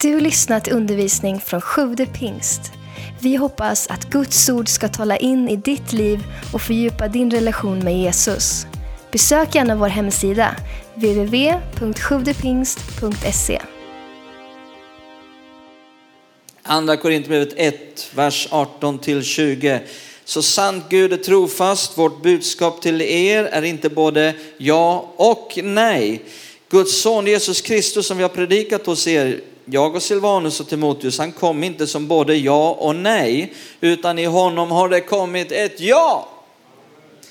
Du lyssnat till undervisning från Sjude pingst. Vi hoppas att Guds ord ska tala in i ditt liv och fördjupa din relation med Jesus. Besök gärna vår hemsida, www.sjuvdepingst.se. Andra Korinthierbrevet 1, vers 18-20. Så sant Gud är trofast, vårt budskap till er är inte både ja och nej. Guds son Jesus Kristus som vi har predikat hos er, jag och Silvanus och Timoteus, han kom inte som både ja och nej, utan i honom har det kommit ett ja.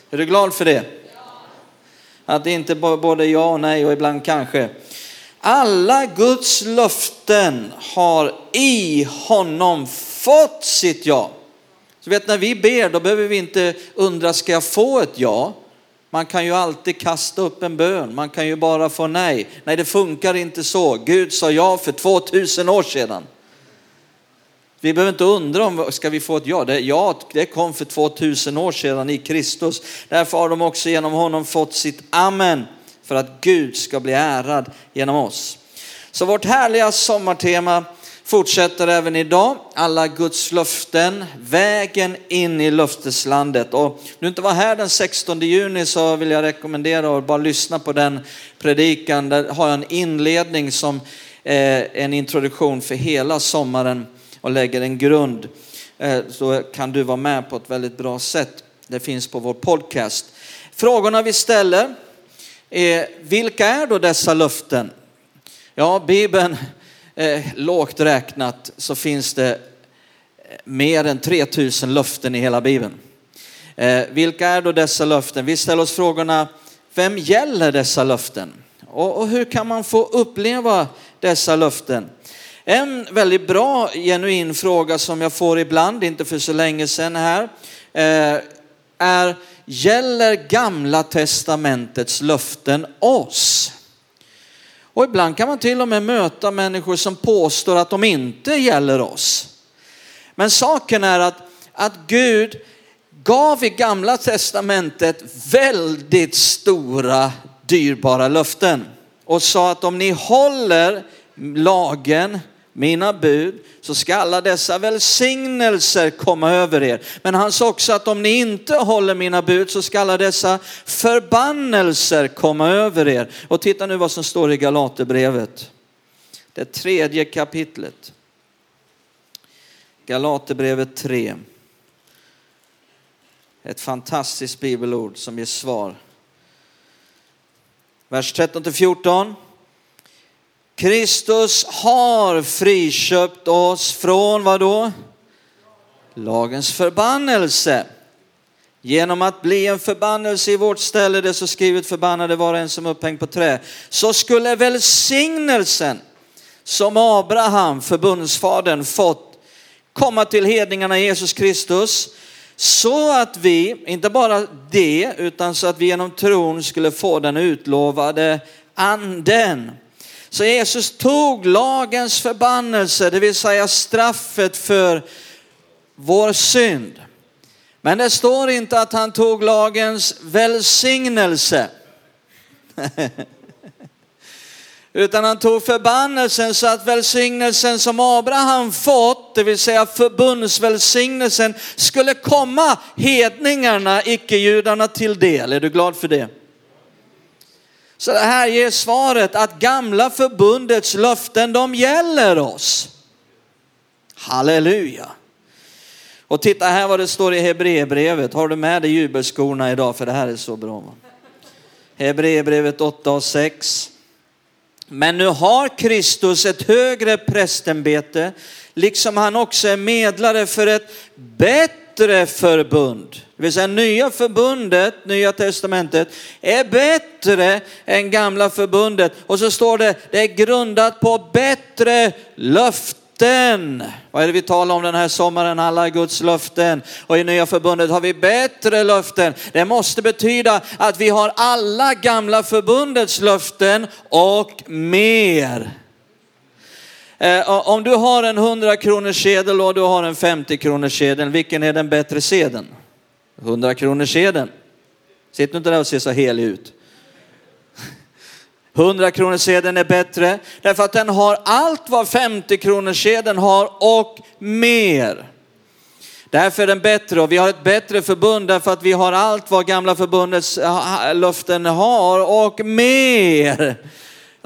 Är du glad för det? Att det inte både ja och nej och ibland kanske. Alla Guds löften har i honom fått sitt ja. Så vet när vi ber då behöver vi inte undra, ska jag få ett ja? Man kan ju alltid kasta upp en bön, man kan ju bara få nej. Nej, det funkar inte så. Gud sa ja för 2000 år sedan. Vi behöver inte undra om ska vi få ett ja. Det, ja, det kom för 2000 år sedan i Kristus. Därför har de också genom honom fått sitt amen för att Gud ska bli ärad genom oss. Så vårt härliga sommartema fortsätter även idag. Alla Guds löften, vägen in i löfteslandet. Och om du inte var här den 16 juni så vill jag rekommendera att bara lyssna på den predikan. Där har jag en inledning som eh, en introduktion för hela sommaren och lägger en grund. Eh, så kan du vara med på ett väldigt bra sätt. Det finns på vår podcast. Frågorna vi ställer är, vilka är då dessa löften? Ja, Bibeln eh, lågt räknat så finns det eh, mer än 3000 löften i hela Bibeln. Eh, vilka är då dessa löften? Vi ställer oss frågorna, vem gäller dessa löften? Och, och hur kan man få uppleva dessa löften? En väldigt bra genuin fråga som jag får ibland, inte för så länge sedan här, eh, är gäller gamla testamentets löften oss? Och ibland kan man till och med möta människor som påstår att de inte gäller oss. Men saken är att, att Gud gav i gamla testamentet väldigt stora dyrbara löften och sa att om ni håller lagen, mina bud, så ska alla dessa välsignelser komma över er. Men han sa också att om ni inte håller mina bud så ska alla dessa förbannelser komma över er. Och titta nu vad som står i Galaterbrevet. Det tredje kapitlet. Galaterbrevet 3. Ett fantastiskt bibelord som ger svar. Vers 13 till 14. Kristus har friköpt oss från vad då? Lagens förbannelse. Genom att bli en förbannelse i vårt ställe, det så skrivet förbannade var en som upphängd på trä, så skulle välsignelsen som Abraham, förbundsfadern, fått komma till hedningarna Jesus Kristus så att vi, inte bara det, utan så att vi genom tron skulle få den utlovade anden. Så Jesus tog lagens förbannelse, det vill säga straffet för vår synd. Men det står inte att han tog lagens välsignelse. Utan han tog förbannelsen så att välsignelsen som Abraham fått, det vill säga förbundsvälsignelsen, skulle komma hedningarna, icke-judarna till del. Är du glad för det? Så det här ger svaret att gamla förbundets löften, de gäller oss. Halleluja. Och titta här vad det står i Hebreerbrevet. Har du med dig jubelskorna idag? För det här är så bra. Hebreerbrevet 8 och 6. Men nu har Kristus ett högre prästämbete, liksom han också är medlare för ett bättre bättre förbund. Det vill säga nya förbundet, nya testamentet, är bättre än gamla förbundet. Och så står det, det är grundat på bättre löften. Vad är det vi talar om den här sommaren? Alla Guds löften. Och i nya förbundet har vi bättre löften. Det måste betyda att vi har alla gamla förbundets löften och mer. Eh, om du har en 100 kronors sedel och du har en 50 kronors sedel, vilken är den bättre sedeln? 100 kronors sedeln. Sitt nu inte där och se så helig ut. 100 kronors sedeln är bättre därför att den har allt vad 50 kronors sedeln har och mer. Därför är den bättre och vi har ett bättre förbund därför att vi har allt vad gamla förbundets eh, löften har och mer.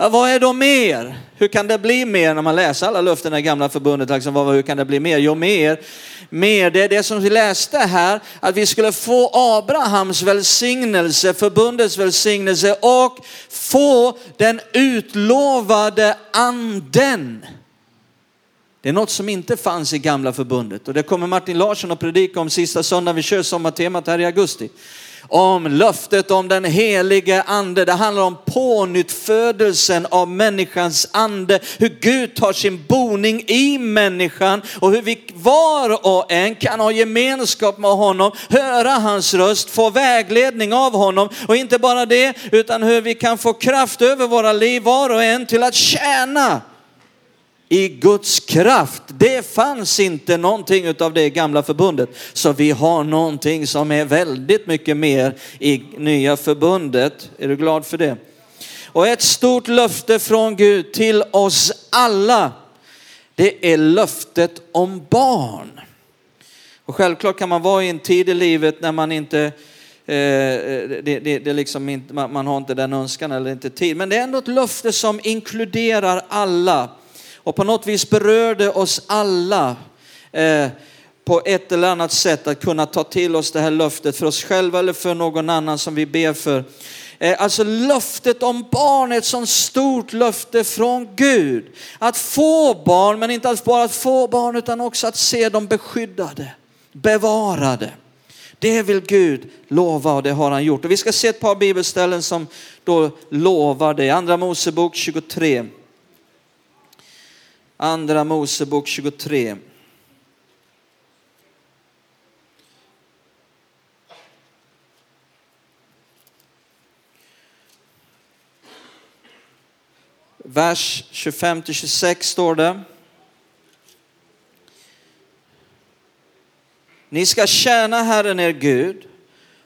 Vad är då mer? Hur kan det bli mer när man läser alla löften i gamla förbundet? Liksom, vad, hur kan det bli mer? Jo, mer, mer, det är det som vi läste här, att vi skulle få Abrahams välsignelse, förbundets välsignelse och få den utlovade anden. Det är något som inte fanns i gamla förbundet och det kommer Martin Larsson att predika om sista söndagen vi kör sommartemat här i augusti om löftet om den helige ande. Det handlar om pånyttfödelsen av människans ande. Hur Gud tar sin boning i människan och hur vi var och en kan ha gemenskap med honom, höra hans röst, få vägledning av honom. Och inte bara det, utan hur vi kan få kraft över våra liv var och en till att tjäna i Guds kraft. Det fanns inte någonting av det gamla förbundet. Så vi har någonting som är väldigt mycket mer i nya förbundet. Är du glad för det? Och ett stort löfte från Gud till oss alla. Det är löftet om barn. Och självklart kan man vara i en tid i livet när man inte eh, det, det, det liksom inte, man har inte den önskan eller inte tid. Men det är ändå ett löfte som inkluderar alla och på något vis berörde oss alla eh, på ett eller annat sätt att kunna ta till oss det här löftet för oss själva eller för någon annan som vi ber för. Eh, alltså löftet om barn är ett sådant stort löfte från Gud. Att få barn, men inte bara att få barn utan också att se dem beskyddade, bevarade. Det vill Gud lova och det har han gjort. Och vi ska se ett par bibelställen som då lovar det. Andra Mosebok 23. Andra Mosebok 23. Vers 25-26 står det. Ni ska tjäna Herren er Gud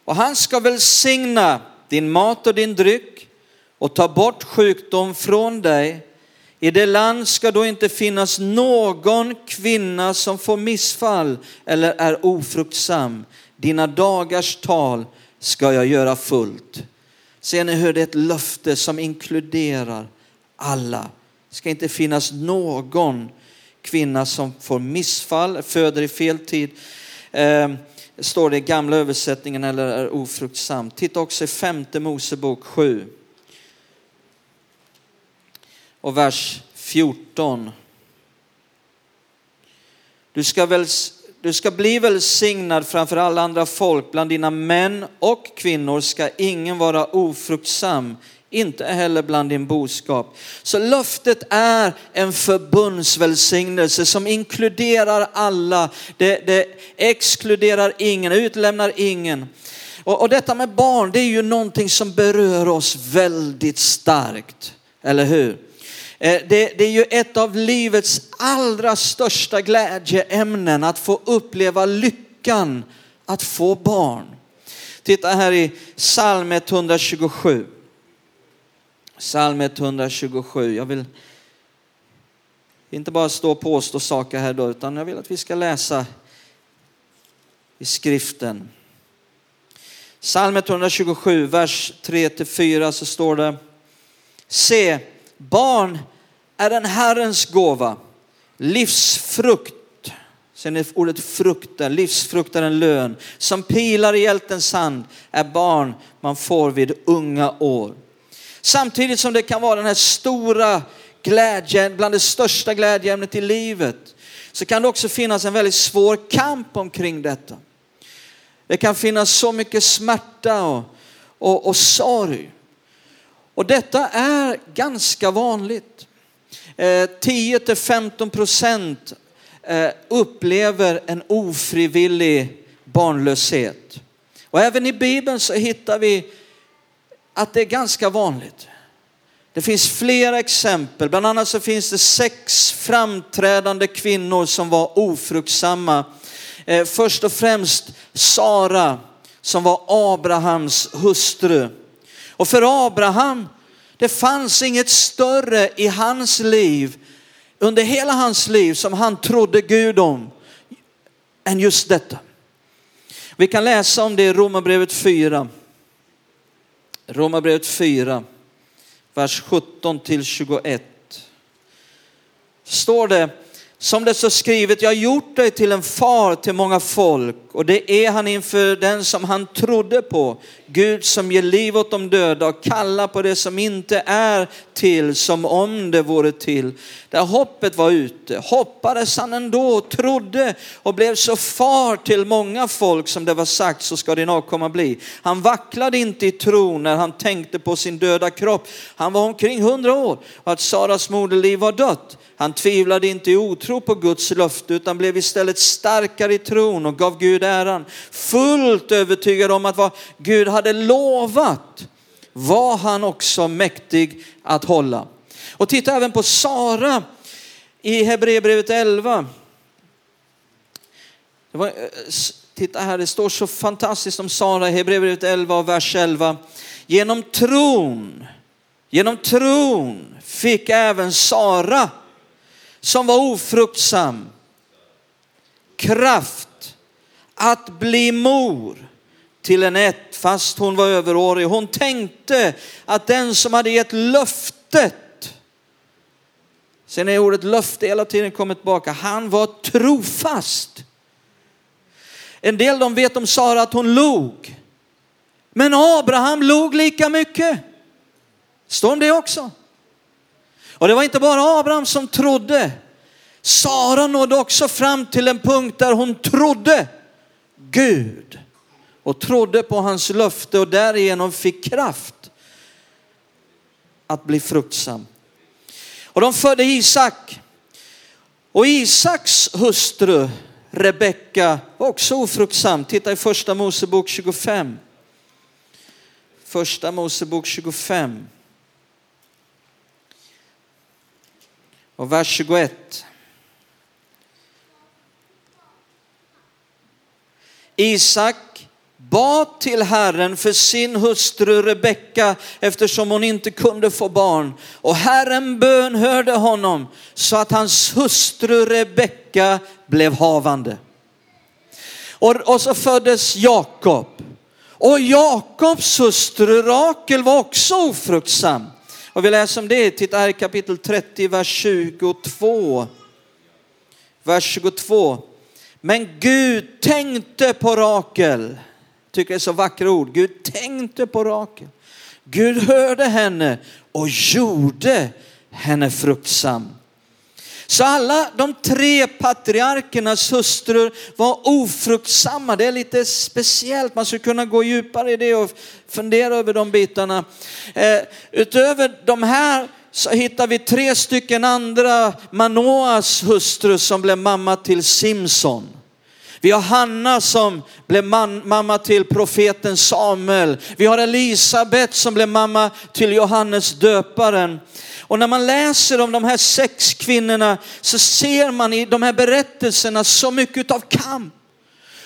och han ska välsigna din mat och din dryck och ta bort sjukdom från dig i det land ska då inte finnas någon kvinna som får missfall eller är ofruktsam. Dina dagars tal ska jag göra fullt. Ser ni hur det är ett löfte som inkluderar alla. Det ska inte finnas någon kvinna som får missfall, föder i fel tid. Eh, står det i gamla översättningen eller är ofruktsam. Titta också i femte Mosebok 7 och vers 14. Du ska, väl, du ska bli välsignad framför alla andra folk. Bland dina män och kvinnor ska ingen vara ofruktsam, inte heller bland din boskap. Så löftet är en förbundsvälsignelse som inkluderar alla. Det, det exkluderar ingen, utlämnar ingen. Och, och detta med barn, det är ju någonting som berör oss väldigt starkt. Eller hur? Eh, det, det, är ju ett av livets allra största glädjeämnen att få uppleva lyckan att få barn. Titta här i psalm 127. Psalm 127. Jag vill inte bara stå och påstå saker här då, utan jag vill att vi ska läsa i skriften. Psalm 127, vers 3-4 så står det Se, barn är en Herrens gåva. Livsfrukt, sen är ordet frukta, livsfrukt är en lön. Som pilar i hjältens hand är barn man får vid unga år. Samtidigt som det kan vara den här stora glädjen, bland det största glädjeämnet i livet, så kan det också finnas en väldigt svår kamp omkring detta. Det kan finnas så mycket smärta och, och, och sorg. Och detta är ganska vanligt. 10-15 eh, procent eh, upplever en ofrivillig barnlöshet. Och även i Bibeln så hittar vi att det är ganska vanligt. Det finns flera exempel, bland annat så finns det sex framträdande kvinnor som var ofruktsamma. Eh, först och främst Sara som var Abrahams hustru. Och för Abraham det fanns inget större i hans liv, under hela hans liv som han trodde Gud om, än just detta. Vi kan läsa om det i Romarbrevet 4. Romarbrevet 4, vers 17 till 21. Står det, som det så skrivet, jag har gjort dig till en far till många folk och det är han inför den som han trodde på. Gud som ger liv åt de döda och kallar på det som inte är till som om det vore till. Där hoppet var ute hoppades han ändå och trodde och blev så far till många folk som det var sagt så ska din avkomma bli. Han vacklade inte i tron när han tänkte på sin döda kropp. Han var omkring hundra år och att Saras moderliv var dött. Han tvivlade inte i otro tro på Guds löfte utan blev istället starkare i tron och gav Gud äran. Fullt övertygad om att vad Gud hade lovat var han också mäktig att hålla. Och titta även på Sara i Hebreerbrevet 11. Det var, eh, titta här, det står så fantastiskt om Sara i Hebreerbrevet 11 och vers 11. Genom tron, genom tron fick även Sara som var ofruktsam kraft att bli mor till en ett fast hon var överårig. Hon tänkte att den som hade gett löftet, sen är ordet löfte hela tiden kommit tillbaka, han var trofast. En del de vet om Sara att hon log. Men Abraham log lika mycket. Står om det också? Och det var inte bara Abraham som trodde. Sara nådde också fram till en punkt där hon trodde Gud och trodde på hans löfte och därigenom fick kraft att bli fruktsam. Och de födde Isak. Och Isaks hustru Rebecka var också ofruktsam. Titta i första Mosebok 25. Första Mosebok 25. Och vers 21. Isak bad till Herren för sin hustru Rebecka eftersom hon inte kunde få barn. Och Herren bönhörde honom så att hans hustru Rebecka blev havande. Och, och så föddes Jakob. Och Jakobs hustru Rakel var också ofruktsam. Och vi läser om det, titta här i kapitel 30, vers 22. Vers 22. Men Gud tänkte på Rakel. Tycker det är så vackra ord. Gud tänkte på Rakel. Gud hörde henne och gjorde henne fruktsam. Så alla de tre patriarkernas hustrur var ofruktsamma. Det är lite speciellt, man skulle kunna gå djupare i det och fundera över de bitarna. Eh, utöver de här så hittar vi tre stycken andra Manoas hustru som blev mamma till Simson. Vi har Hanna som blev man, mamma till profeten Samuel. Vi har Elisabet som blev mamma till Johannes döparen. Och när man läser om de här sex kvinnorna så ser man i de här berättelserna så mycket av kamp.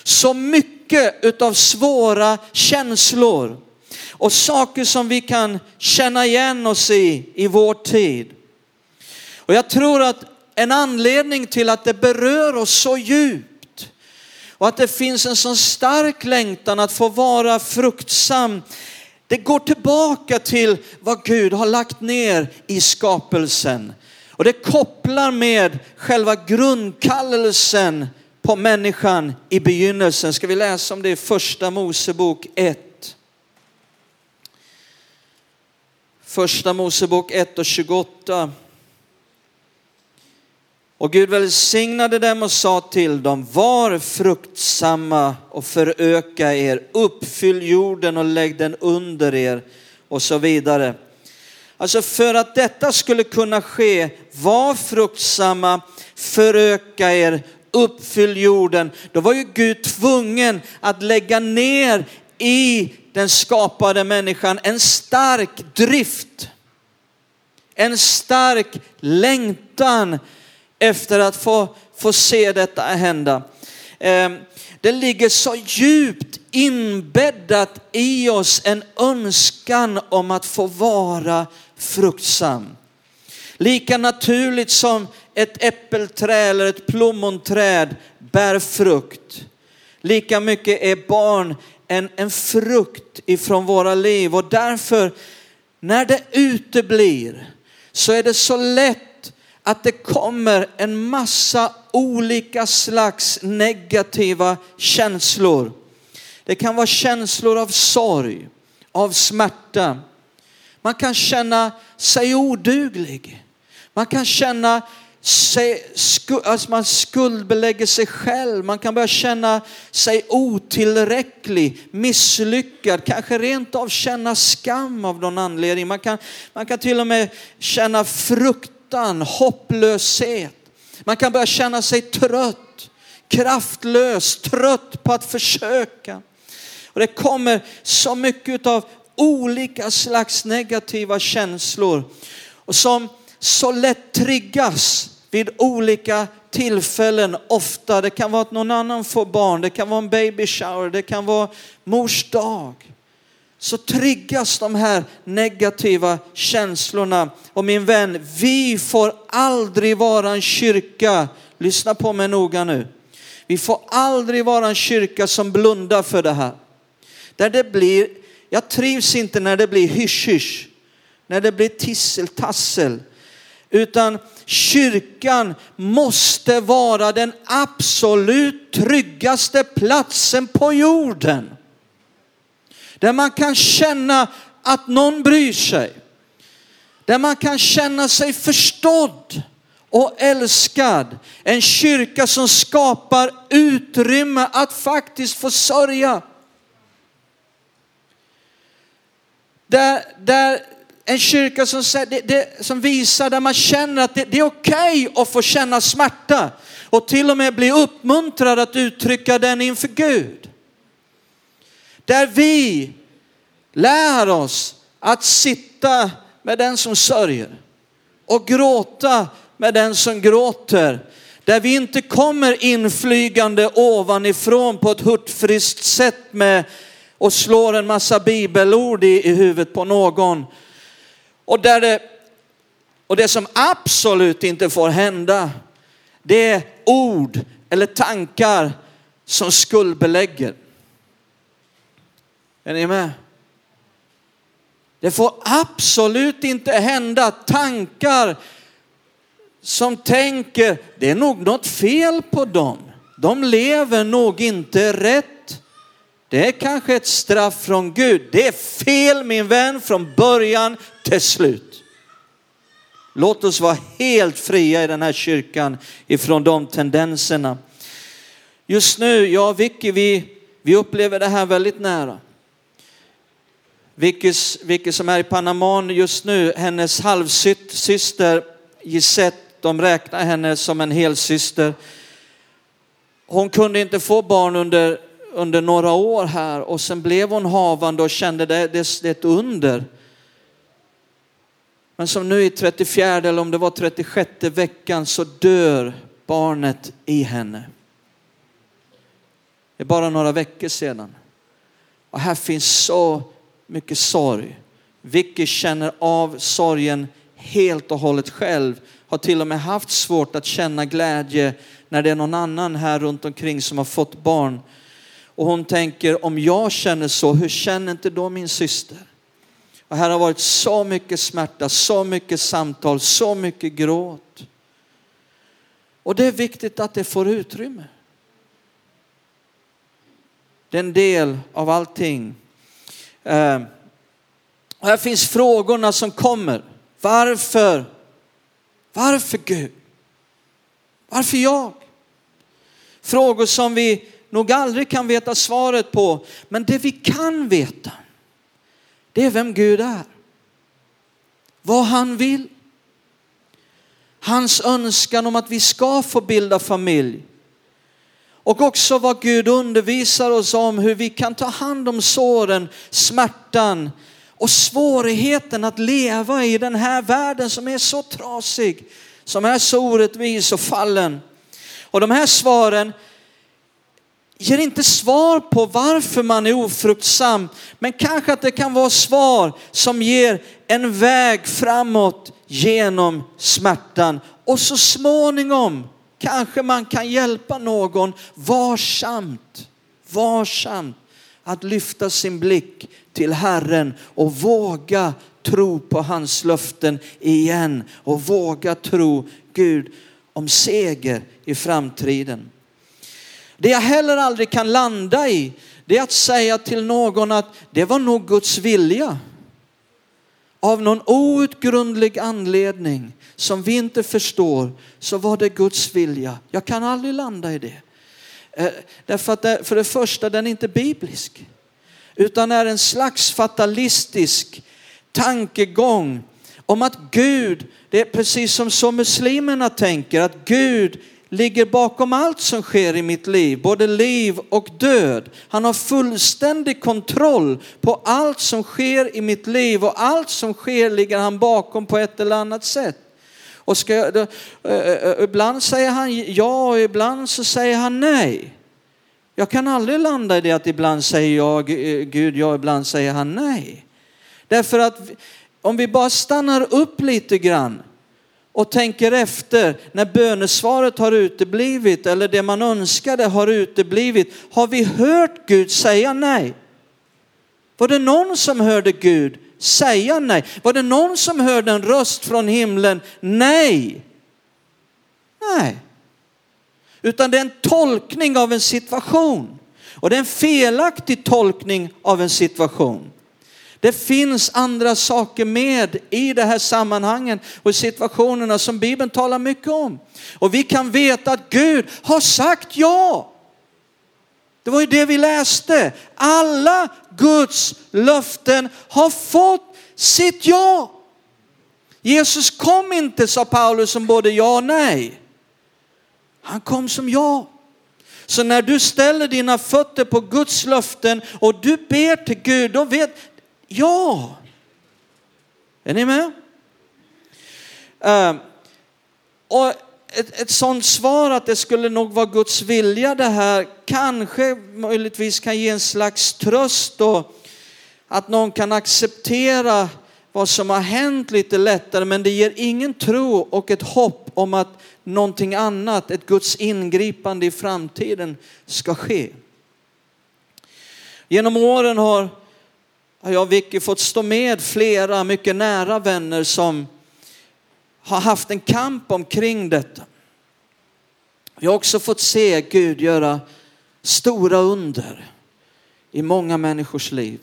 Så mycket av svåra känslor och saker som vi kan känna igen oss i i vår tid. Och jag tror att en anledning till att det berör oss så djupt och att det finns en så stark längtan att få vara fruktsam det går tillbaka till vad Gud har lagt ner i skapelsen. Och det kopplar med själva grundkallelsen på människan i begynnelsen. Ska vi läsa om det i första Mosebok 1. Första Mosebok 1 och 28. Och Gud välsignade dem och sa till dem, var fruktsamma och föröka er, uppfyll jorden och lägg den under er och så vidare. Alltså för att detta skulle kunna ske, var fruktsamma, föröka er, uppfyll jorden. Då var ju Gud tvungen att lägga ner i den skapade människan en stark drift. En stark längtan efter att få, få se detta hända. Ehm, det ligger så djupt inbäddat i oss en önskan om att få vara fruktsam. Lika naturligt som ett äppelträd eller ett plommonträd bär frukt. Lika mycket är barn en, en frukt ifrån våra liv och därför när det uteblir så är det så lätt att det kommer en massa olika slags negativa känslor. Det kan vara känslor av sorg, av smärta. Man kan känna sig oduglig. Man kan känna sig, alltså man skuldbelägger sig själv. Man kan börja känna sig otillräcklig, misslyckad, kanske rent av känna skam av någon anledning. Man kan, man kan till och med känna frukt fruktan, hopplöshet. Man kan börja känna sig trött, kraftlös, trött på att försöka. Och det kommer så mycket av olika slags negativa känslor och som så lätt triggas vid olika tillfällen, ofta. Det kan vara att någon annan får barn, det kan vara en baby shower, det kan vara mors dag. Så triggas de här negativa känslorna. Och min vän, vi får aldrig vara en kyrka, lyssna på mig noga nu. Vi får aldrig vara en kyrka som blundar för det här. Där det blir, jag trivs inte när det blir hysch-hysch, när det blir tissel-tassel. Utan kyrkan måste vara den absolut tryggaste platsen på jorden. Där man kan känna att någon bryr sig. Där man kan känna sig förstådd och älskad. En kyrka som skapar utrymme att faktiskt få sörja. Där, där en kyrka som, det, det, som visar där man känner att det, det är okej okay att få känna smärta och till och med bli uppmuntrad att uttrycka den inför Gud. Där vi lär oss att sitta med den som sörjer och gråta med den som gråter. Där vi inte kommer inflygande ovanifrån på ett hurtfriskt sätt med och slår en massa bibelord i, i huvudet på någon och, där det, och det som absolut inte får hända, det är ord eller tankar som skuldbelägger. Är ni med? Det får absolut inte hända tankar som tänker, det är nog något fel på dem. De lever nog inte rätt. Det är kanske ett straff från Gud. Det är fel min vän från början till slut. Låt oss vara helt fria i den här kyrkan ifrån de tendenserna. Just nu, jag och Vicky, vi, vi upplever det här väldigt nära. Vicky, Vicky som är i Panama just nu, hennes halvsyster Gisette, de räknar henne som en helsyster. Hon kunde inte få barn under, under några år här och sen blev hon havande och kände det, det, det är ett under. Men som nu i 34 eller om det var 36 veckan så dör barnet i henne. Det är bara några veckor sedan. Och här finns så mycket sorg. Vicky känner av sorgen helt och hållet själv. Har till och med haft svårt att känna glädje när det är någon annan här runt omkring som har fått barn. Och hon tänker, om jag känner så, hur känner inte då min syster? Och här har varit så mycket smärta, så mycket samtal, så mycket gråt. Och det är viktigt att det får utrymme. Det är en del av allting. Eh, och här finns frågorna som kommer. Varför? Varför Gud? Varför jag? Frågor som vi nog aldrig kan veta svaret på. Men det vi kan veta, det är vem Gud är. Vad han vill. Hans önskan om att vi ska få bilda familj. Och också vad Gud undervisar oss om hur vi kan ta hand om såren, smärtan och svårigheten att leva i den här världen som är så trasig, som är så orättvis och fallen. Och de här svaren ger inte svar på varför man är ofruktsam, men kanske att det kan vara svar som ger en väg framåt genom smärtan och så småningom kanske man kan hjälpa någon varsamt, varsamt att lyfta sin blick till Herren och våga tro på hans löften igen och våga tro Gud om seger i framtiden. Det jag heller aldrig kan landa i, det är att säga till någon att det var nog Guds vilja. Av någon outgrundlig anledning som vi inte förstår så var det Guds vilja. Jag kan aldrig landa i det. Eh, därför att det, för det första, den är inte biblisk. Utan är en slags fatalistisk tankegång om att Gud, det är precis som så muslimerna tänker, att Gud ligger bakom allt som sker i mitt liv, både liv och död. Han har fullständig kontroll på allt som sker i mitt liv och allt som sker ligger han bakom på ett eller annat sätt. Och ska då, eh, eh, ibland säger han ja och ibland så säger han nej. Jag kan aldrig landa i det att ibland säger jag eh, Gud ja, ibland säger han nej. Därför att om vi bara stannar upp lite grann och tänker efter när bönesvaret har uteblivit eller det man önskade har uteblivit. Har vi hört Gud säga nej? Var det någon som hörde Gud säga nej? Var det någon som hörde en röst från himlen? Nej. Nej. Utan det är en tolkning av en situation. Och det är en felaktig tolkning av en situation. Det finns andra saker med i det här sammanhangen och situationerna som Bibeln talar mycket om. Och vi kan veta att Gud har sagt ja. Det var ju det vi läste. Alla Guds löften har fått sitt ja. Jesus kom inte, sa Paulus, som både ja och nej. Han kom som ja. Så när du ställer dina fötter på Guds löften och du ber till Gud, då vet, Ja. Är ni med? Uh, och ett, ett sånt svar att det skulle nog vara Guds vilja det här kanske möjligtvis kan ge en slags tröst och att någon kan acceptera vad som har hänt lite lättare men det ger ingen tro och ett hopp om att någonting annat, ett Guds ingripande i framtiden ska ske. Genom åren har jag och Vicky fått stå med flera mycket nära vänner som har haft en kamp omkring detta. Vi har också fått se Gud göra stora under i många människors liv.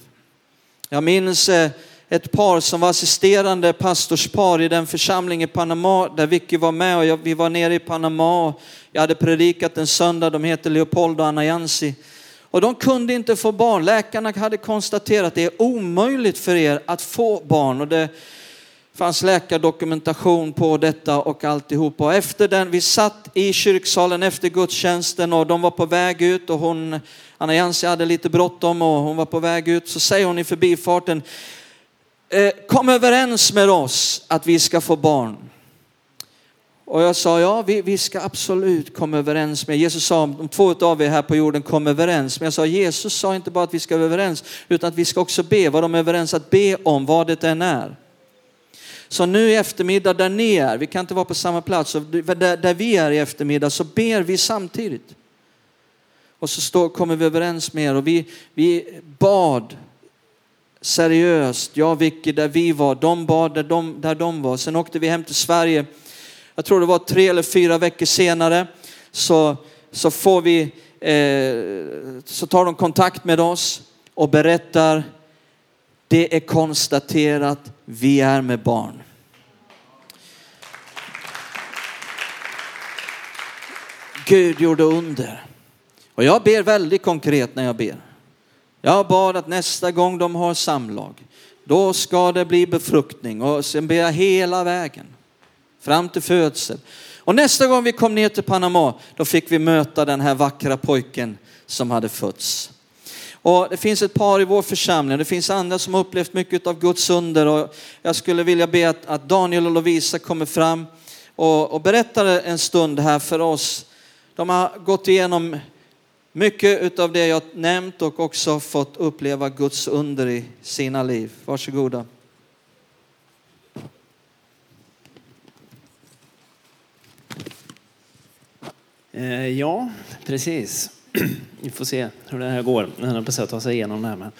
Jag minns eh, ett par som var assisterande pastorspar i den församling i Panama där Vicky var med och jag, vi var nere i Panama jag hade predikat en söndag, de heter Leopold och Anna Jansi. Och de kunde inte få barn. Läkarna hade konstaterat att det är omöjligt för er att få barn. Och det fanns läkardokumentation på detta och alltihopa. Och efter den, vi satt i kyrksalen efter gudstjänsten och de var på väg ut och hon, Anna Jansi hade lite bråttom och hon var på väg ut. Så säger hon i förbifarten, eh, kom överens med oss att vi ska få barn. Och jag sa, ja vi, vi ska absolut komma överens med, Jesus sa om två av er här på jorden kom överens. Men jag sa, Jesus sa inte bara att vi ska vara överens, utan att vi ska också be vad de är överens att be om, vad det än är. Så nu i eftermiddag där ni är, vi kan inte vara på samma plats, där, där vi är i eftermiddag så ber vi samtidigt. Och så står, kommer vi överens med er och vi, vi bad seriöst, jag och Vicky där vi var, de bad där de, där de var. Sen åkte vi hem till Sverige jag tror det var tre eller fyra veckor senare, så, så får vi, eh, så tar de kontakt med oss och berättar, det är konstaterat, vi är med barn. Gud gjorde under. Och jag ber väldigt konkret när jag ber. Jag bad att nästa gång de har samlag, då ska det bli befruktning och sen ber jag hela vägen fram till födsel. Och nästa gång vi kom ner till Panama, då fick vi möta den här vackra pojken som hade fötts. Och det finns ett par i vår församling, det finns andra som har upplevt mycket av Guds under och jag skulle vilja be att, att Daniel och Lovisa kommer fram och, och berättar en stund här för oss. De har gått igenom mycket av det jag nämnt och också fått uppleva Guds under i sina liv. Varsågoda. Eh, ja, precis. Vi får se hur det här går. Jag höll på att ta sig igenom det här. Men.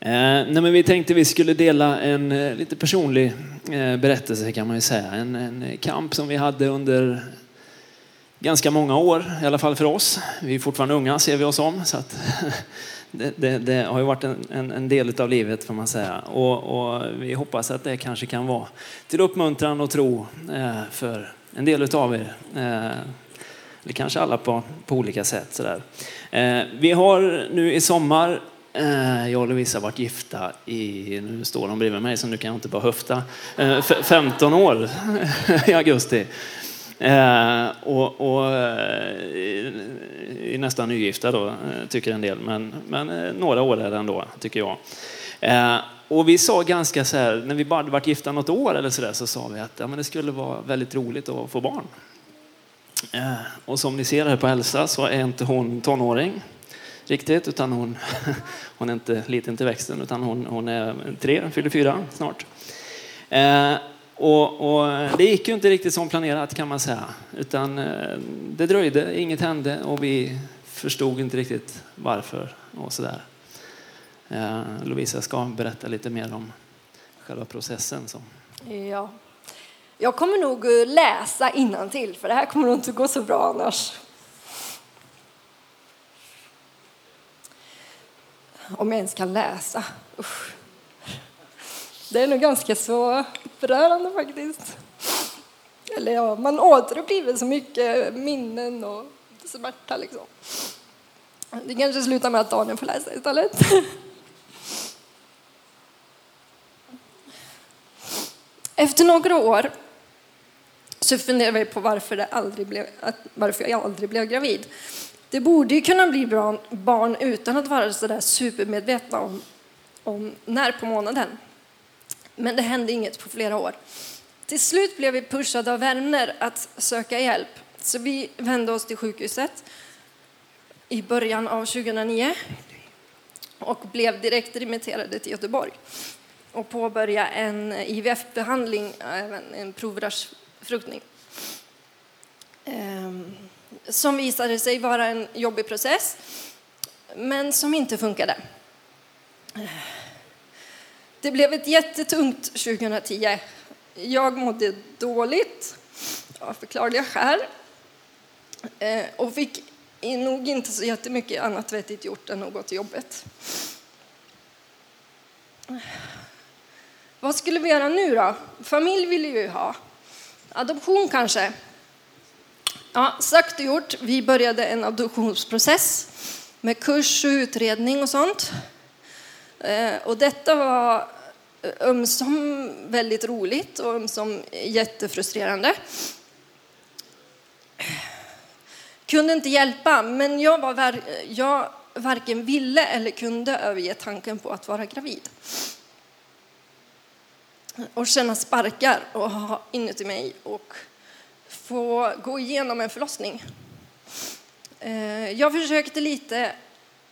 Eh, nej, men vi tänkte vi skulle dela en eh, lite personlig eh, berättelse kan man ju säga. En, en, kamp som vi hade under ganska många år, i alla fall för oss. Vi är fortfarande unga ser vi oss om. Så att, det, det, det, har ju varit en, en, en, del av livet får man säga. Och, och, vi hoppas att det kanske kan vara till uppmuntran och tro eh, för en del av er. Eh, eller kanske alla på, på olika sätt. Sådär. Eh, vi har nu i sommar eh, jag och Lovisa har varit gifta i, nu står de bredvid mig så nu kan jag inte bara höfta, eh, 15 år i augusti. Eh, och, och eh, är nästan nygifta då, eh, tycker en del, men, men några år är det ändå, tycker jag. Och vi sa ganska så här, när vi bara hade varit gifta något år eller så där, så sa vi att ja, men det skulle vara väldigt roligt att få barn. Eh, och som ni ser här på Elsa så är inte hon tonåring riktigt, utan hon, hon är inte liten till växten, utan hon, hon är tre, fyller fyra snart. Eh, och, och, det gick ju inte riktigt som planerat kan man säga, utan eh, det dröjde, inget hände och vi förstod inte riktigt varför och sådär. Eh, Lovisa ska berätta lite mer om själva processen. Så. Ja, jag kommer nog eh, läsa till för det här kommer nog inte gå så bra annars. Om jag ens kan läsa. Usch. Det är nog ganska så upprörande faktiskt. Eller ja, man återupplever så mycket minnen och smärta liksom. Det kanske slutar med att Daniel får läsa istället. Efter några år så funderar jag på varför, det aldrig blev, varför jag aldrig blev gravid. Det borde ju kunna bli barn utan att vara så där supermedvetna om, om när på månaden. Men det hände inget på flera år. Till slut blev vi pushade av vänner att söka hjälp. Så vi vände oss till sjukhuset i början av 2009 och blev direkt remitterade till Göteborg och påbörjade en IVF-behandling, även en provrörs befruktning. Ehm, som visade sig vara en jobbig process, men som inte funkade. Det blev ett jättetungt 2010. Jag mådde dåligt av förklarliga skäl eh, och fick nog inte så jättemycket annat vettigt gjort än att gå till jobbet. Vad skulle vi göra nu då? Familj ville vi ju ha. Adoption kanske? Ja, sagt och gjort. Vi började en adoptionsprocess med kurs och utredning och sånt. Eh, och detta var eh, ömsom väldigt roligt och ömsom jättefrustrerande. Kunde inte hjälpa, men jag, var, jag varken ville eller kunde överge tanken på att vara gravid och känna sparkar och ha inuti mig och få gå igenom en förlossning. Eh, jag försökte lite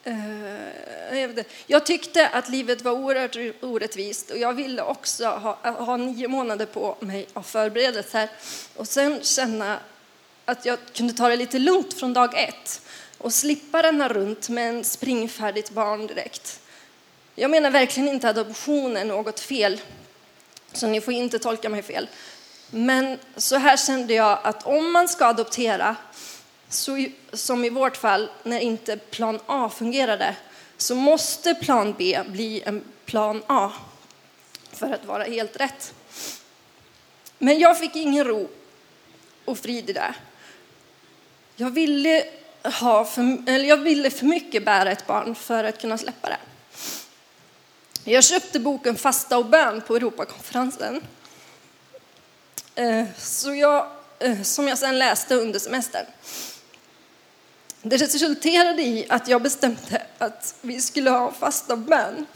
eh, jag tyckte att livet var oerhört orättvist och jag ville också ha, ha nio månader på mig av förberedelser och sen känna att jag kunde ta det lite lugnt från dag ett och slippa ränna runt med en springfärdigt barn direkt. Jag menar verkligen inte att adoption är något fel så ni får inte tolka mig fel. Men så här kände jag att om man ska adoptera, så, som i vårt fall när inte plan A fungerade, så måste plan B bli en plan A för att vara helt rätt. Men jag fick ingen ro och frid i det. Jag ville, ha för, eller jag ville för mycket bära ett barn för att kunna släppa det. Jag köpte boken Fasta och bön på Europakonferensen. Eh, så jag, eh, som jag sen läste under semestern. Det resulterade i att jag bestämde att vi skulle ha fasta och bön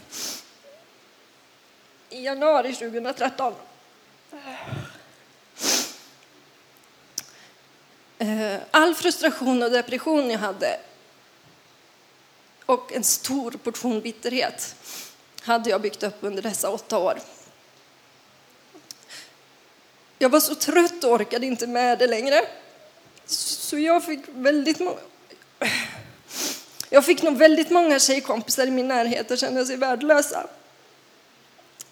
i januari 2013. Eh, all frustration och depression jag hade och en stor portion bitterhet hade jag byggt upp under dessa åtta år. Jag var så trött och orkade inte med det längre. Så jag fick väldigt många... Jag fick nog väldigt många tjejkompisar i min närhet att känna sig värdelösa.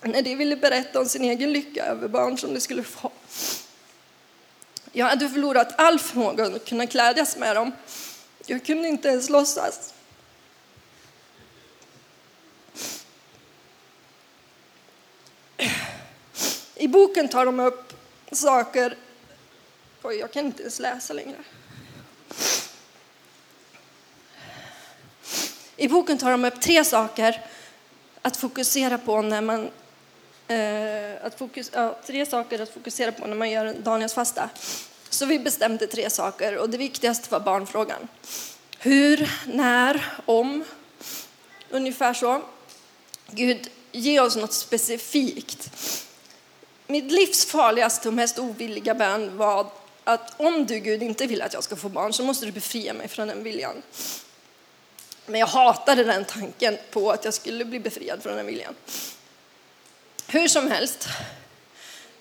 När de ville berätta om sin egen lycka över barn som de skulle få. Jag hade förlorat all förmåga att kunna glädjas med dem. Jag kunde inte ens låtsas. I boken tar de upp saker... Oj, jag kan inte ens läsa längre. I boken tar de upp tre saker att fokusera på när man eh, att fokus, ja, tre saker att fokusera på när man gör Daniels fasta. Så vi bestämde tre saker och det viktigaste var barnfrågan. Hur, när, om. Ungefär så. Gud, ge oss något specifikt. Mitt livs farligaste och mest ovilliga bön var att om du Gud inte vill att jag ska få barn så måste du befria mig från den viljan. Men jag hatade den tanken på att jag skulle bli befriad från den viljan. Hur som helst,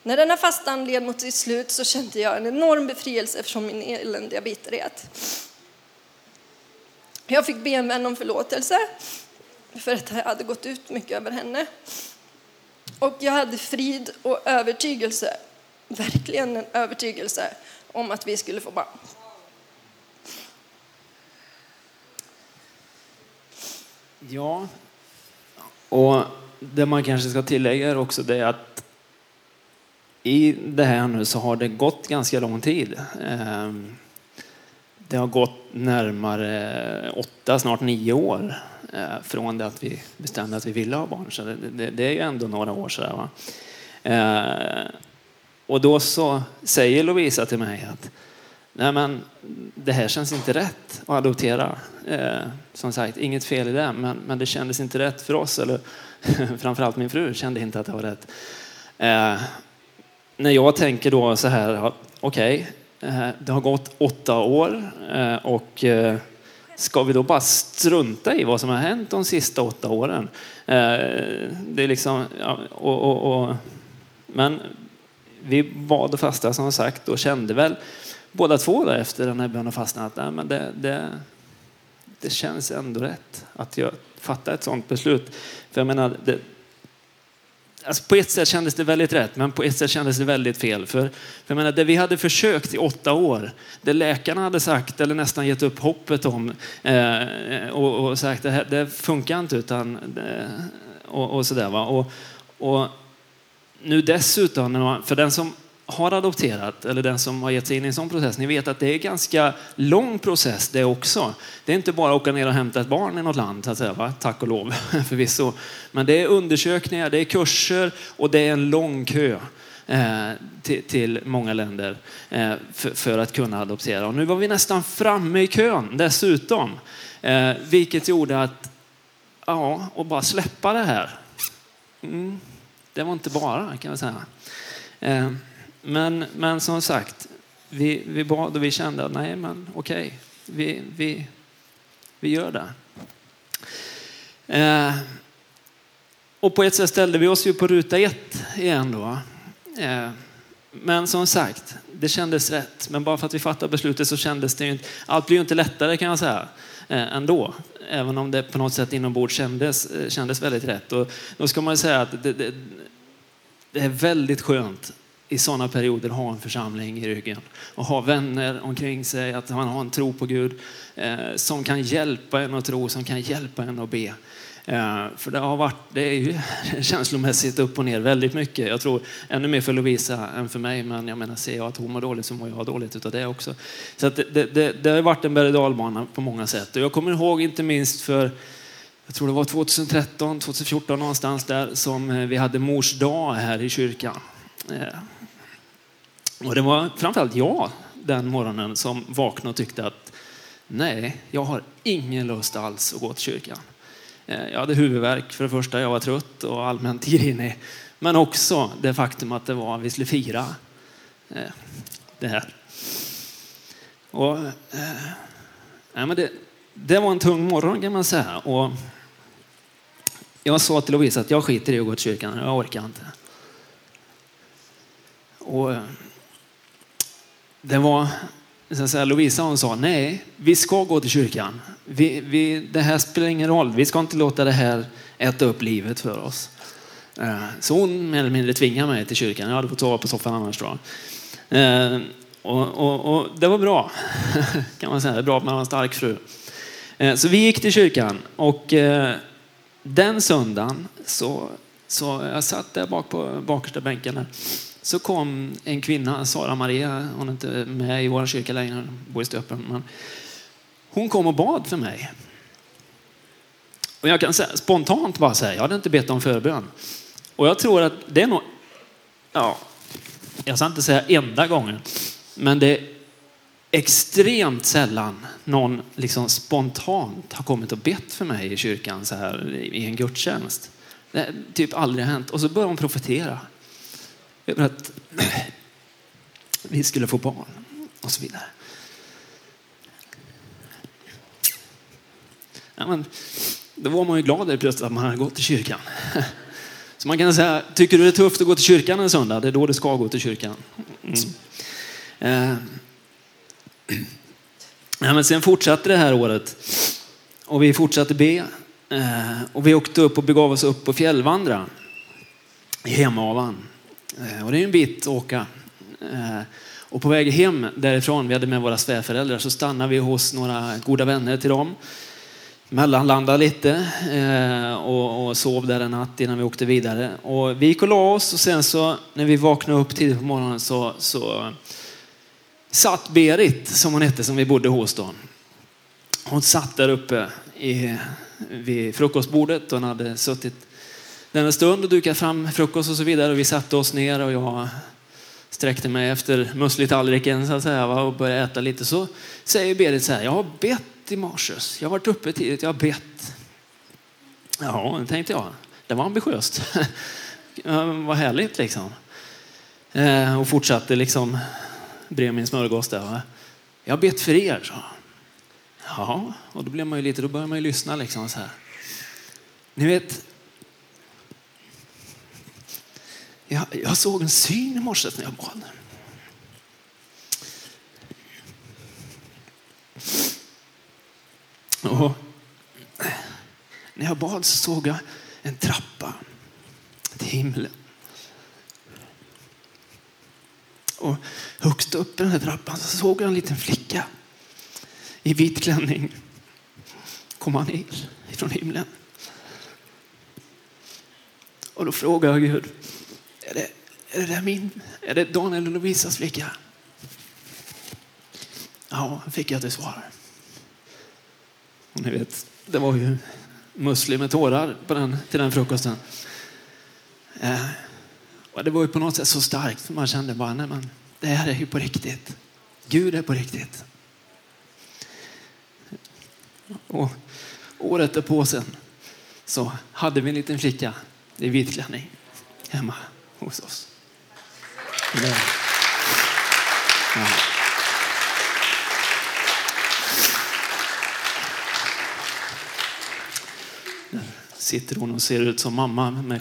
när denna fastan led mot sitt slut så kände jag en enorm befrielse från min eländiga bitterhet. Jag fick be en vän om förlåtelse för att jag hade gått ut mycket över henne. Och jag hade frid och övertygelse, verkligen en övertygelse om att vi skulle få barn. Ja, och det man kanske ska tillägga är också det att i det här nu så har det gått ganska lång tid. Ehm, det har gått närmare åtta, snart nio år Eh, från det att vi bestämde att vi ville ha barn. Så det, det det är ju ändå några år sådär. Va? Eh, och då så säger Lovisa till mig att Nej, men det här känns inte rätt att adoptera. Eh, som sagt, inget fel i det, men, men det kändes inte rätt för oss. Eller framförallt min fru kände inte att det var rätt. Eh, när jag tänker då så här, okej, okay, eh, det har gått åtta år eh, och eh, ska vi då bara strunta i vad som har hänt de sista åtta åren? Eh, det är liksom, ja, och, och, och, men vi bad och fastade som sagt och kände väl båda två där efter den här bön och fastan att nej, men det, det, det känns ändå rätt att jag fattar ett sådant beslut. För jag menar, det, alltså på ett sätt kändes det väldigt rätt, men på ett sätt kändes det väldigt fel. För, för jag menar, det vi hade försökt i åtta år, det läkarna hade sagt eller nästan gett upp hoppet om eh, och, och, sagt det, här, det funkar inte utan eh, och, och sådär. Va? Och, och nu dessutom, för den som har adopterat eller den som har gett sig in i en sån process, ni vet att det är en ganska lång process det också. Det är inte bara att åka ner och hämta ett barn i något land, så att säga, va? tack och lov förvisso. Men det är undersökningar, det är kurser och det är en lång kö. Eh, till, till, många länder eh, för, för, att kunna adoptera. Och nu var vi nästan framme i kön dessutom. Eh, vilket gjorde att, ja, och bara släppa det här. Mm, det var inte bara kan jag säga. Eh, men, men som sagt, vi, vi bad och vi kände att nej, men okej, okay, vi, vi, vi gör det. Eh, och på ett sätt ställde vi oss ju på ruta ett igen då. Eh, men som sagt, det kändes rätt. Men bara för att vi fattade beslutet så kändes det ju inte, allt blir ju inte lättare kan jag säga eh, ändå. Även om det på något sätt inombords kändes, eh, kändes väldigt rätt. Och då ska man säga att det, det, det är väldigt skönt i sådana perioder ha en församling i ryggen och ha vänner omkring sig, att man har en tro på Gud eh, som kan hjälpa en att tro, som kan hjälpa en att be. Eh, för det har varit, det är ju känslomässigt upp och ner väldigt mycket. Jag tror ännu mer för Lovisa än för mig, men jag menar ser jag att hon mår dåligt så mår jag dåligt utav det också. Så att det, det, det har varit en berg dalbana på många sätt. Och jag kommer ihåg inte minst för jag tror det var 2013, 2014 någonstans där som eh, vi hade mors dag här i kyrkan. Eh, och det var framförallt jag den morgonen som vaknade och tyckte att nej, jag har ingen lust alls att gå till kyrkan. Eh, jag hade huvudvärk för det första, jag var trött och allmänt grinig. Men också det faktum att det var, vi skulle fira eh, det här. Och, eh, men det, det var en tung morgon kan man säga. Och jag sa till Lovisa att jag skiter i att gå till kyrkan, jag orkar inte. Och eh, det var, så att säga, Lovisa hon sa, nej, vi ska gå till kyrkan. Vi, vi, det här spelar ingen roll, vi ska inte låta det här äta upp livet för oss. Eh, så hon mer eller mindre tvingade mig till kyrkan. Jag hade fått sova på soffan annars tror jag. Eh, och, och, och, det var bra, kan man säga. Det är bra att man har en stark fru. Eh, så vi gick till kyrkan och den söndagen så, så jag satt där bak på bakersta bänken där. Så kom en kvinna, Sara Maria, hon är inte med i vår kyrka längre, hon bor i Stöpen. Men hon kom och bad för mig. Och jag kan säga, spontant bara säga, jag hade inte bett om förbön. Och jag tror att det är nog, ja, jag ska inte säga enda gången, men det är extremt sällan någon liksom spontant har kommit och bett för mig i kyrkan så här i en gudstjänst. Det har typ aldrig hänt. Och så börjar hon profetera över att vi skulle få barn och så vidare. Ja, men, då var man ju glad plötsligt att man hade gått till kyrkan. Så man kan säga, tycker du det är tufft att gå till kyrkan en söndag? Det är då du ska gå till kyrkan. Mm. Eh, Ja, men sen fortsatte det här året och vi fortsatte be. Eh, och vi åkte upp och begav oss upp på fjällvandra i Hemavan. Eh, och det är en bit att åka. Eh, och på väg hem därifrån, vi hade med våra svärföräldrar, så stannade vi hos några goda vänner till dem. Mellanlandade lite eh, och, sov där en natt innan vi åkte vidare. Och vi gick och la oss och sen så när vi vaknade upp tidigt på morgonen så, så satt Berit, som hon hette, som vi bodde hos då. Hon satt där uppe i, vid frukostbordet. Hon hade suttit där en stund och dukade fram frukost och så vidare. Och vi satte oss ner och jag sträckte mig efter musslitallriken så att säga och började äta lite. Så säger Berit så här, jag har bett i morse. Jag har varit uppe tidigt, jag har bett. Ja, tänkte jag. Det var ambitiöst. Vad härligt liksom. Eh, och fortsatte liksom bredvid min smörgås där. Jag har bett för er, så. Ja, och då blir man ju lite, då börjar man ju lyssna liksom så här. Ni vet, jag, jag såg en syn i morse när jag bad. Och när jag bad så såg jag en trappa till himlen. Och högst upp i den här trappan så såg jag en liten flicka i vit klänning komma ner från himlen. Och då frågade jag Gud, är det, är det där min, är det Daniel och Lovisas flicka? Ja, fick jag till svar. Och ni vet, det var ju musli med tårar på den, till den frukosten. Eh, och det var ju på något sätt så starkt. Man kände bara, nej men det här är ju på riktigt. Gud är på riktigt. Och året därpå sen så hade vi en liten flicka i vit klänning hemma hos oss. Ja. sitter hon och ser ut som mamma med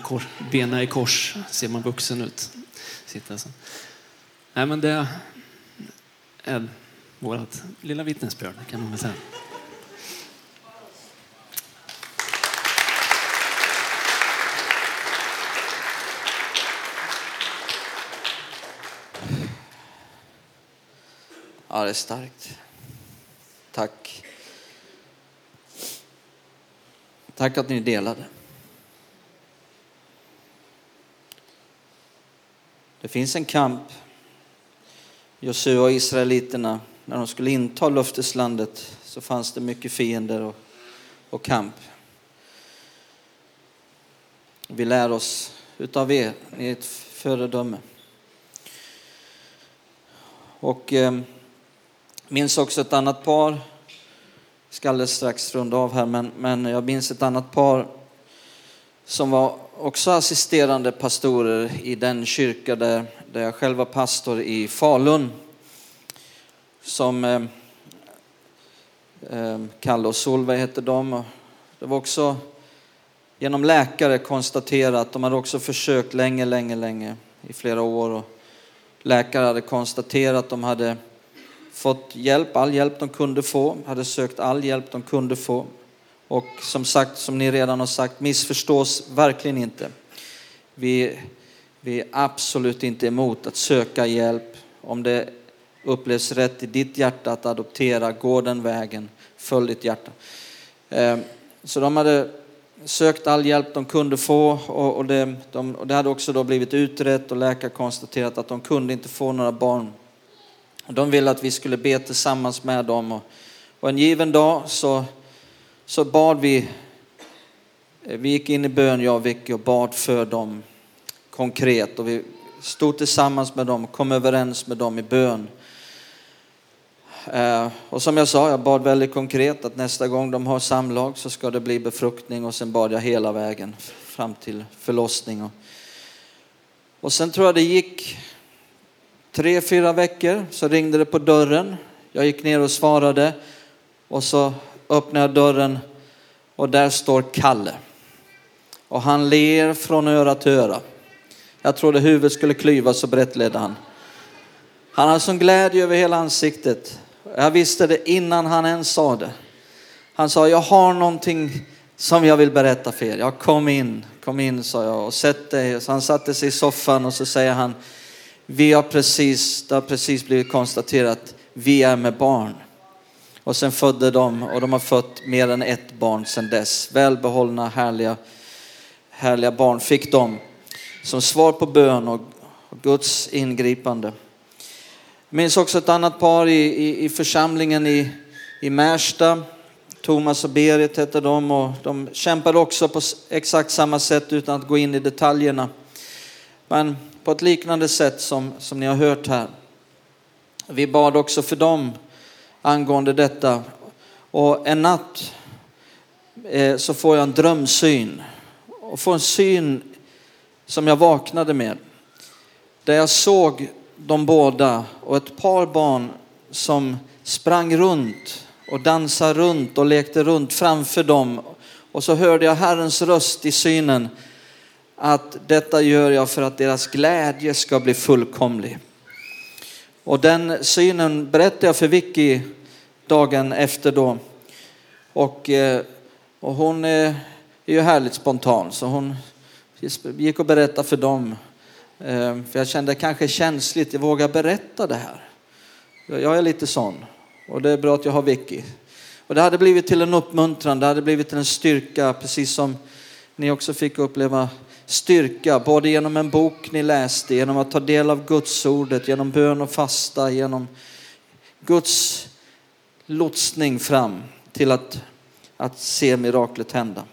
benen i kors. Ser man vuxen ut. Sitter så. Nej, men det är vårt lilla vittnesbörd kan man väl säga. Ja, det är starkt. Tack. Tack att ni delade. Det finns en kamp. Josua och israeliterna, när de skulle inta löfteslandet så fanns det mycket fiender och, och kamp. Vi lär oss utav er, ni är ett föredöme. Och eh, minns också ett annat par ska alldeles strax runda av här, men, men jag minns ett annat par som var också assisterande pastorer i den kyrka där, där jag själv var pastor i Falun. Som eh, Eh, Kalle och Solveig hette de. Det var också genom läkare konstaterat, de hade också försökt länge, länge, länge, i flera år. Och läkare hade konstaterat att de hade fått hjälp, all hjälp de kunde få, hade sökt all hjälp de kunde få. Och som sagt, som ni redan har sagt, missförstås verkligen inte. Vi, vi är absolut inte emot att söka hjälp. Om det upplevs rätt i ditt hjärta att adoptera, gå den vägen, följ ditt hjärta. Ehm, så de hade sökt all hjälp de kunde få och, och, det, de, och det hade också då blivit utrett och läkare konstaterat att de kunde inte få några barn. Och de ville att vi skulle be tillsammans med dem och, och en given dag så, så bad vi, eh, vi gick in i bön jag och Vicky och bad för dem konkret och vi stod tillsammans med dem och kom överens med dem i bön. Eh, och som jag sa, jag bad väldigt konkret att nästa gång de har samlag så ska det bli befruktning och sen bad jag hela vägen fram till förlossning. Och sen tror jag det gick tre, fyra veckor så ringde det på dörren. Jag gick ner och svarade och så öppnade jag dörren och där står Kalle. Och han ler från öra till öra. Jag trodde huvudet skulle klyvas så brett ledde han. Han hade sån glädje över hela ansiktet. Jag visste det innan han ens sa det. Han sa, jag har någonting som jag vill berätta för er. Jag kom in, kom in sa jag och sätt dig. Så han satte sig i soffan och så säger han, vi har precis, det har precis blivit konstaterat, vi är med barn. Och sen födde de och de har fött mer än ett barn sedan dess. Välbehållna, härliga, härliga barn fick de som svar på bön och Guds ingripande. Jag minns också ett annat par i, i, i församlingen i, i Märsta. Thomas och Berit hette de och de kämpade också på exakt samma sätt utan att gå in i detaljerna. Men på ett liknande sätt som, som ni har hört här. Vi bad också för dem angående detta. Och en natt eh, så får jag en drömsyn. Och får en syn som jag vaknade med. Där jag såg de båda och ett par barn som sprang runt och dansade runt och lekte runt framför dem. Och så hörde jag Herrens röst i synen att detta gör jag för att deras glädje ska bli fullkomlig. Och den synen berättade jag för Vicky dagen efter då. Och, eh, och hon eh, är ju härligt spontan så hon gick och berättade för dem. Eh, för jag kände kanske känsligt, jag vågar berätta det här. Jag är lite sån och det är bra att jag har Vicky. Och det hade blivit till en uppmuntran, det hade blivit till en styrka, precis som ni också fick uppleva styrka, både genom en bok ni läste, genom att ta del av Guds ordet, genom bön och fasta, genom Guds lotsning fram till att, att se miraklet hända.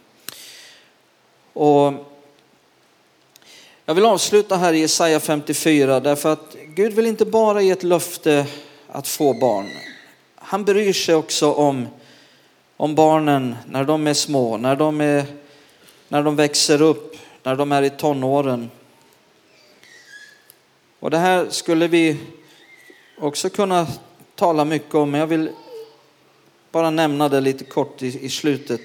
Och jag vill avsluta här i Jesaja 54 därför att Gud vill inte bara ge ett löfte att få barn. Han bryr sig också om, om barnen när de är små, när de, är, när de växer upp, när de är i tonåren. Och det här skulle vi också kunna tala mycket om, men jag vill bara nämna det lite kort i, i slutet.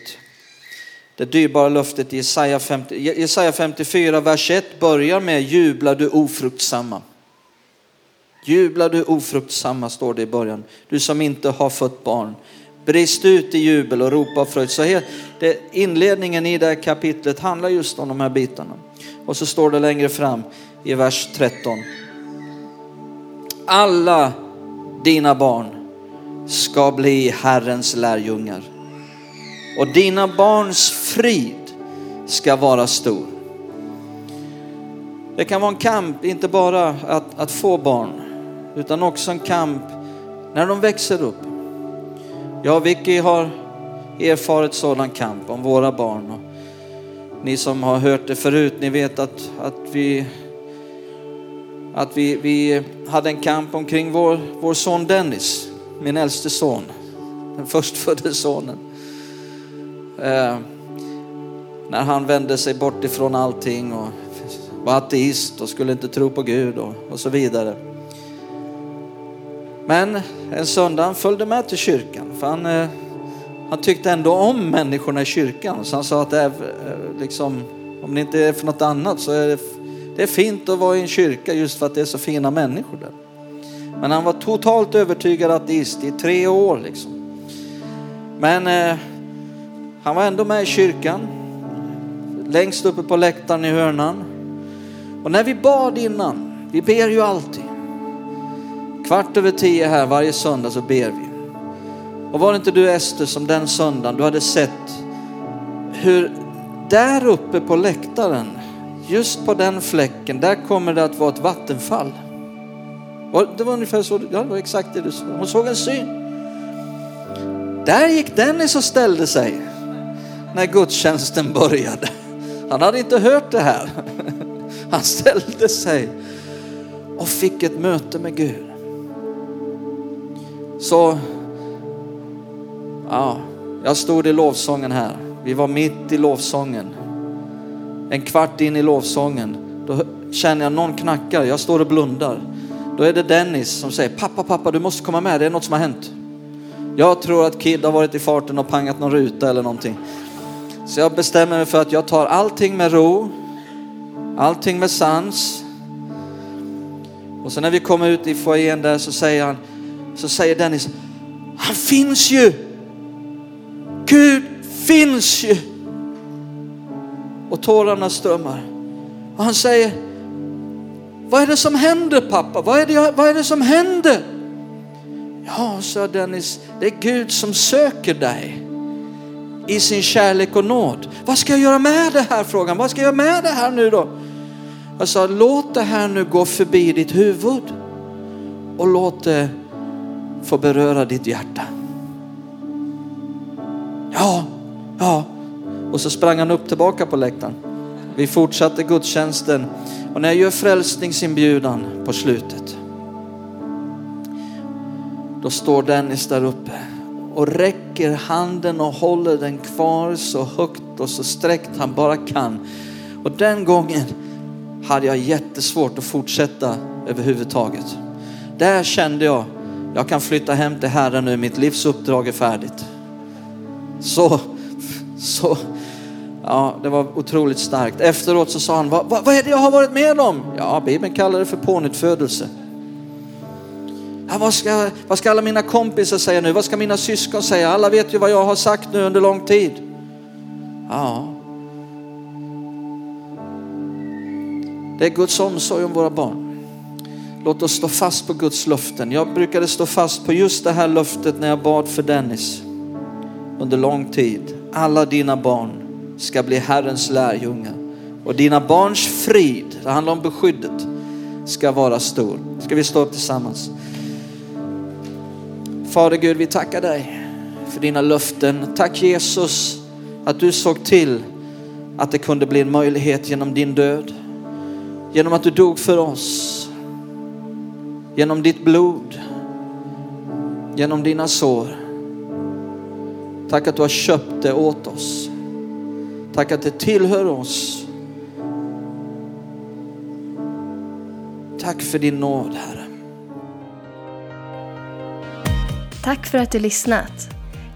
Det dyrbara löftet i Jesaja, 50, Jesaja 54, vers 1 börjar med jubla du ofruktsamma. Jubla du ofruktsamma, står det i början. Du som inte har fött barn. Brist ut i jubel och ropa av fröjd. Så det, inledningen i det här kapitlet handlar just om de här bitarna. Och så står det längre fram i vers 13. Alla dina barn ska bli Herrens lärjungar och dina barns frid ska vara stor. Det kan vara en kamp, inte bara att, att få barn, utan också en kamp när de växer upp. Jag och Vicky har erfarit sådan kamp om våra barn. Och ni som har hört det förut, ni vet att, att vi att vi, vi hade en kamp omkring vår, vår son Dennis, min äldste son, den förstfödde sonen. Eh, när han vände sig bort ifrån allting och var ateist och skulle inte tro på Gud och, och så vidare. Men en söndag han följde med till kyrkan för han, eh, han tyckte ändå om människorna i kyrkan. Så han sa att det är, eh, liksom, om det inte är för något annat så är det, det är fint att vara i en kyrka just för att det är så fina människor där. Men han var totalt övertygad ateist i tre år. Liksom. Men eh, han var ändå med i kyrkan. Längst uppe på läktaren i hörnan. Och när vi bad innan, vi ber ju alltid. Kvart över tio här varje söndag så ber vi. Och var det inte du Ester som den söndagen du hade sett hur där uppe på läktaren, just på den fläcken, där kommer det att vara ett vattenfall. Det var ungefär så, ja det var exakt det du såg. Hon såg en syn. Där gick Dennis och ställde sig när gudstjänsten började. Han hade inte hört det här. Han ställde sig och fick ett möte med Gud. Så, ja, jag stod i lovsången här. Vi var mitt i lovsången. En kvart in i lovsången, då känner jag någon knackar. Jag står och blundar. Då är det Dennis som säger, pappa, pappa, du måste komma med, det är något som har hänt. Jag tror att Kid har varit i farten och pangat någon ruta eller någonting. Så jag bestämmer mig för att jag tar allting med ro, allting med sans. Och sen när vi kommer ut i foajén där så säger han, så säger Dennis, han finns ju! Gud finns ju! Och tårarna strömmar. Och han säger, vad är det som händer pappa? Vad är det, vad är det som händer? Ja, sa Dennis, det är Gud som söker dig i sin kärlek och nåd. Vad ska jag göra med det här? Frågan. Vad ska jag göra med det här nu då? Jag sa, låt det här nu gå förbi ditt huvud och låt det få beröra ditt hjärta. Ja, ja. Och så sprang han upp tillbaka på läktaren. Vi fortsatte gudstjänsten och när jag gör frälsningsinbjudan på slutet då står Dennis där uppe och räcker handen och håller den kvar så högt och så sträckt han bara kan. Och den gången hade jag jättesvårt att fortsätta överhuvudtaget. Där kände jag, jag kan flytta hem till Herren nu, mitt livs uppdrag är färdigt. Så, så, ja det var otroligt starkt. Efteråt så sa han, vad, vad är det jag har varit med om? Ja, Bibeln kallar det för pånyttfödelse. Ja, vad, ska, vad ska alla mina kompisar säga nu? Vad ska mina syskon säga? Alla vet ju vad jag har sagt nu under lång tid. Ja. Det är Guds omsorg om våra barn. Låt oss stå fast på Guds löften. Jag brukade stå fast på just det här löftet när jag bad för Dennis under lång tid. Alla dina barn ska bli Herrens lärjungar och dina barns frid, det handlar om beskyddet, ska vara stor. Ska vi stå upp tillsammans? Fader Gud, vi tackar dig för dina löften. Tack Jesus att du såg till att det kunde bli en möjlighet genom din död. Genom att du dog för oss. Genom ditt blod. Genom dina sår. Tack att du har köpt det åt oss. Tack att det tillhör oss. Tack för din nåd Herre. Tack för att du lyssnat.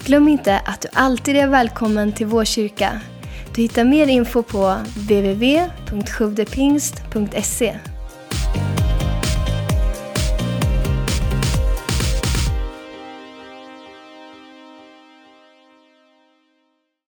Glöm inte att du alltid är välkommen till vår kyrka. Du hittar mer info på www.sjuvdepingst.se